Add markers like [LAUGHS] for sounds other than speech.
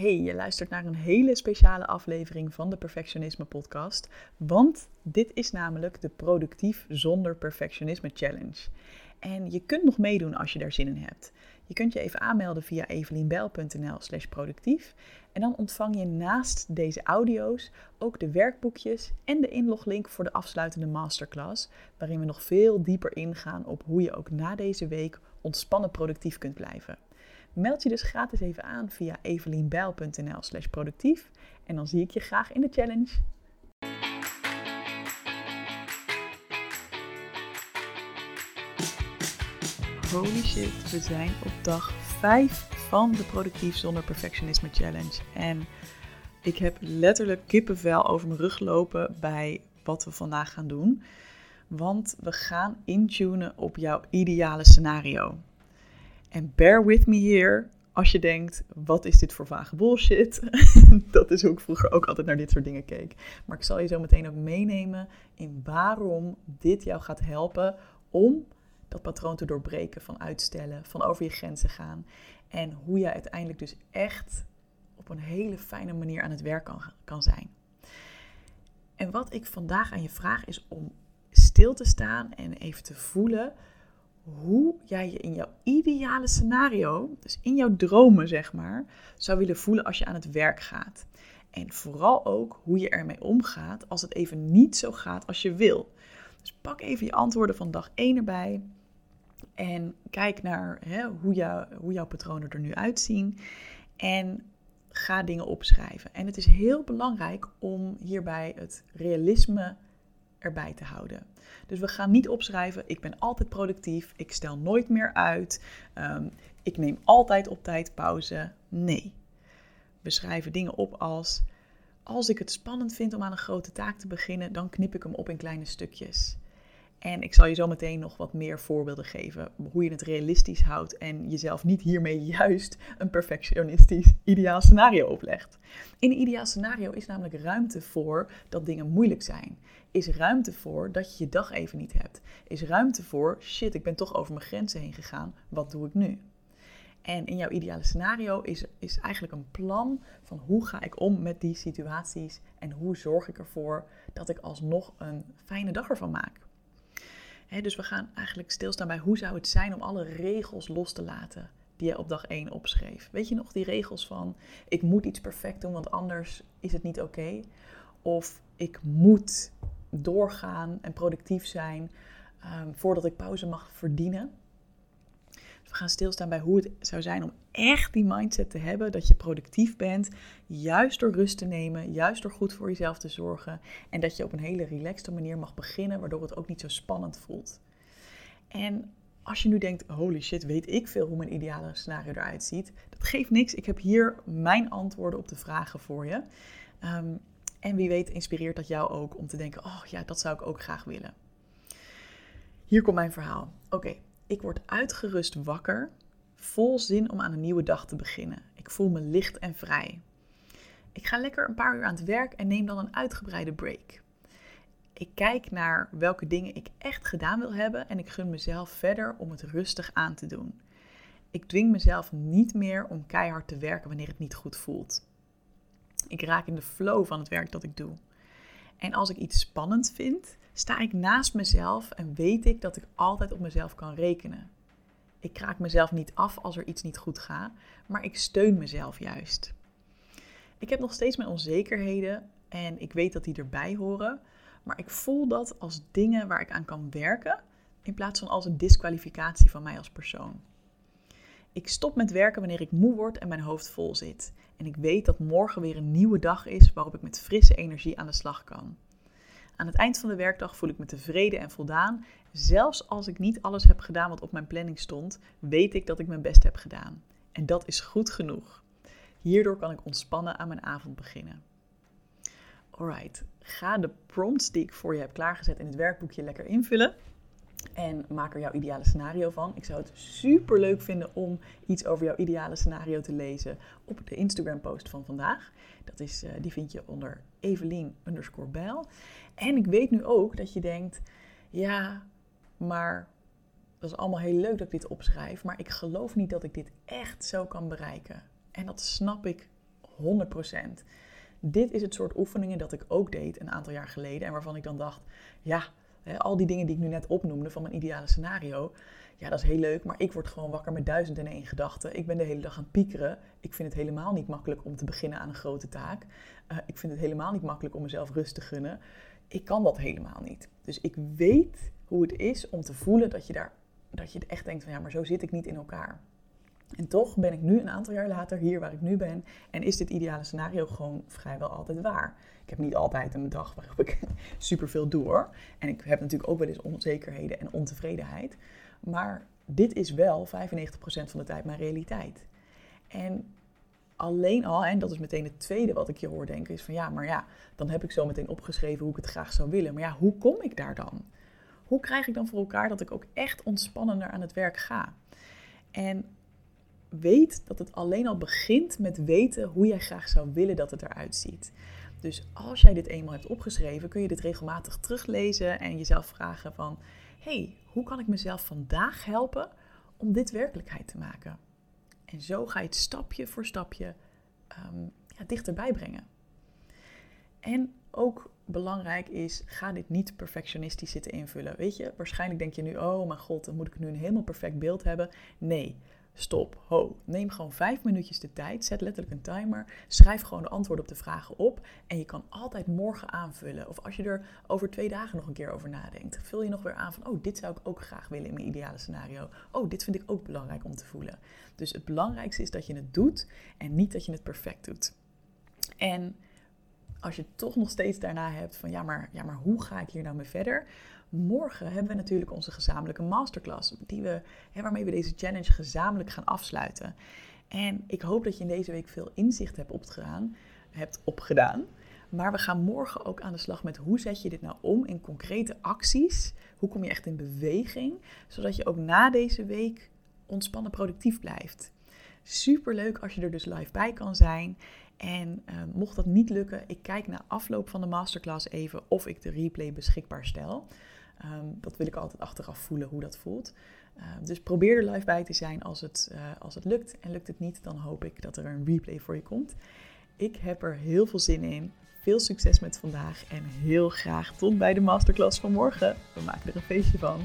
Hey, je luistert naar een hele speciale aflevering van de Perfectionisme Podcast. Want dit is namelijk de Productief zonder Perfectionisme Challenge. En je kunt nog meedoen als je daar zin in hebt. Je kunt je even aanmelden via evelienbel.nl/slash productief. En dan ontvang je naast deze audio's ook de werkboekjes en de inloglink voor de afsluitende masterclass. Waarin we nog veel dieper ingaan op hoe je ook na deze week ontspannen productief kunt blijven. Meld je dus gratis even aan via evelienbijl.nl slash productief. En dan zie ik je graag in de challenge. Holy shit, we zijn op dag 5 van de Productief zonder Perfectionisme Challenge. En ik heb letterlijk kippenvel over mijn rug lopen bij wat we vandaag gaan doen. Want we gaan intunen op jouw ideale scenario. En bear with me here als je denkt, wat is dit voor vage bullshit? [LAUGHS] dat is hoe ik vroeger ook altijd naar dit soort dingen keek. Maar ik zal je zo meteen ook meenemen in waarom dit jou gaat helpen om dat patroon te doorbreken van uitstellen, van over je grenzen gaan. En hoe je uiteindelijk dus echt op een hele fijne manier aan het werk kan, kan zijn. En wat ik vandaag aan je vraag is om stil te staan en even te voelen hoe jij je in jouw ideale scenario, dus in jouw dromen zeg maar, zou willen voelen als je aan het werk gaat. En vooral ook hoe je ermee omgaat als het even niet zo gaat als je wil. Dus pak even je antwoorden van dag 1 erbij. En kijk naar hè, hoe, hoe jouw patronen er nu uitzien. En ga dingen opschrijven. En het is heel belangrijk om hierbij het realisme erbij te houden. Dus we gaan niet opschrijven, ik ben altijd productief, ik stel nooit meer uit, ehm, ik neem altijd op tijd pauze. Nee. We schrijven dingen op als, als ik het spannend vind om aan een grote taak te beginnen, dan knip ik hem op in kleine stukjes. En ik zal je zo meteen nog wat meer voorbeelden geven hoe je het realistisch houdt en jezelf niet hiermee [LAUGHS] juist een perfectionistisch ideaal scenario oplegt. In een ideaal scenario is namelijk ruimte voor dat dingen moeilijk zijn. Is ruimte voor dat je je dag even niet hebt. Is ruimte voor shit, ik ben toch over mijn grenzen heen gegaan. Wat doe ik nu? En in jouw ideale scenario is, is eigenlijk een plan van hoe ga ik om met die situaties en hoe zorg ik ervoor dat ik alsnog een fijne dag ervan maak dus we gaan eigenlijk stilstaan bij hoe zou het zijn om alle regels los te laten die je op dag 1 opschreef. Weet je nog die regels van ik moet iets perfect doen, want anders is het niet oké? Of ik moet doorgaan en productief zijn um, voordat ik pauze mag verdienen we gaan stilstaan bij hoe het zou zijn om echt die mindset te hebben dat je productief bent, juist door rust te nemen, juist door goed voor jezelf te zorgen en dat je op een hele relaxte manier mag beginnen, waardoor het ook niet zo spannend voelt. En als je nu denkt, holy shit, weet ik veel hoe mijn ideale scenario eruit ziet, dat geeft niks. Ik heb hier mijn antwoorden op de vragen voor je. Ehm, en wie weet inspireert dat jou ook om te denken, oh ja, dat zou ik ook graag willen. Hier komt mijn verhaal. Oké, ik word uitgerust wakker, vol zin om aan een nieuwe dag te beginnen. Ik voel me licht en vrij. Ik ga lekker een paar uur aan het werk en neem dan een uitgebreide break. Ik kijk naar welke dingen ik echt gedaan wil hebben en ik gun mezelf verder om het rustig aan te doen. Ik dwing mezelf niet meer om keihard te werken wanneer het niet goed voelt. Ik raak in de flow van het werk dat ik doe. En als ik iets spannend vind, sta ik naast mezelf en weet ik dat ik altijd op mezelf kan rekenen. Ik kraak mezelf niet af als er iets niet goed gaat, maar ik steun mezelf juist. Ik heb nog steeds mijn onzekerheden en ik weet dat die erbij horen, maar ik voel dat als dingen waar ik aan kan werken in plaats van als een disqualificatie van mij als persoon. Ik stop met werken wanneer ik moe word en mijn hoofd vol zit. En ik weet dat morgen weer een nieuwe dag is waarop ik met frisse energie aan de slag kan. Aan het eind van de werkdag voel ik me tevreden en voldaan. Zelfs als ik niet alles heb gedaan wat op mijn planning stond, weet ik dat ik mijn best heb gedaan. En dat is goed genoeg. Hierdoor kan ik ontspannen aan mijn avond beginnen. Alright, ga de prompts die ik voor je heb klaargezet in het werkboekje lekker invullen. En maak er jouw ideale scenario van. Ik zou het super leuk vinden om iets over jouw ideale scenario te lezen op de Instagram post van vandaag. Dat is, uh, die vind je onder Evelien underscore Bijl. En ik weet nu ook dat je denkt, ja, maar dat is allemaal heel leuk dat ik dit opschrijf. Maar ik geloof niet dat ik dit echt zo kan bereiken. En dat snap ik 100%. 100%. Dit is het soort oefeningen dat ik ook deed een aantal jaar geleden en waarvan ik dan dacht, ja, al die dingen die ik nu net opnoemde van mijn ideale scenario, ja, dat is heel leuk, maar ik word gewoon wakker met duizend en één gedachten. Ik ben de hele dag aan het piekeren. Ik vind het helemaal niet makkelijk om te beginnen aan een grote taak. Uh, ik vind het helemaal niet makkelijk om mezelf rust te gunnen. Ik kan dat helemaal niet. Dus ik weet hoe het is om te voelen dat je daar dat je echt denkt van ja, maar zo zit ik niet in elkaar. En toch ben ik nu een aantal jaar later hier waar ik nu ben en is dit ideale scenario gewoon vrijwel altijd waar. Ik heb niet altijd een dag waarop ik [LAUGHS] superveel doe hoor. En ik heb natuurlijk ook wel eens onzekerheden en ontevredenheid. Maar dit is wel 95% van de tijd mijn realiteit. En alleen al, en dat is meteen het tweede wat ik je hoor denken, is van ja, maar ja, dan heb ik zo meteen opgeschreven hoe ik het graag zou willen. Maar ja, hoe kom ik daar dan? Hoe krijg ik dan voor elkaar dat ik ook echt ontspannender aan het werk ga? En weet dat het alleen al begint met weten hoe jij graag zou willen dat het eruit ziet. Dus als jij dit eenmaal hebt opgeschreven, kun je dit regelmatig teruglezen en jezelf vragen van, hey, hoe kan ik mezelf vandaag helpen om dit werkelijkheid te maken? En zo ga je het stapje voor stapje um, ja, dichterbij brengen. En ook belangrijk is, ga dit niet perfectionistisch zitten invullen. Weet je, waarschijnlijk denk je nu, oh mijn god, dan moet ik nu een helemaal perfect beeld hebben. Nee, stop, ho. Neem gewoon vijf minuutjes de tijd, zet letterlijk een timer, schrijf gewoon de antwoorden op de vragen op en je kan altijd morgen aanvullen. Of als je er over twee dagen nog een keer over nadenkt, vul je nog weer aan van, oh, dit zou ik ook graag willen in mijn ideale scenario. Oh, dit vind ik ook belangrijk om te voelen. Dus het belangrijkste is dat je het doet en niet dat je het perfect doet. En als je toch nog steeds daarna hebt van ja maar, ja, maar hoe ga ik hier nou mee verder? Morgen hebben we natuurlijk onze gezamenlijke masterclass, die we, hè, waarmee we deze challenge gezamenlijk gaan afsluiten. En ik hoop dat je in deze week veel inzicht hebt opgedaan. Hebt opgedaan. Maar we gaan morgen ook aan de slag met hoe zet je dit nou om in concrete acties? Hoe kom je echt in beweging? Zodat je ook na deze week ontspannen productief blijft. Super leuk als je er dus live bij kan zijn. En uh, mocht dat niet lukken, ik kijk na afloop van de masterclass even of ik de replay beschikbaar stel. Um, dat wil ik altijd achteraf voelen hoe dat voelt. Uh, dus probeer er live bij te zijn als het, uh, als het lukt. En lukt het niet, dan hoop ik dat er een replay voor je komt. Ik heb er heel veel zin in. Veel succes met vandaag en heel graag tot bij de masterclass van morgen. We maken er een feestje van.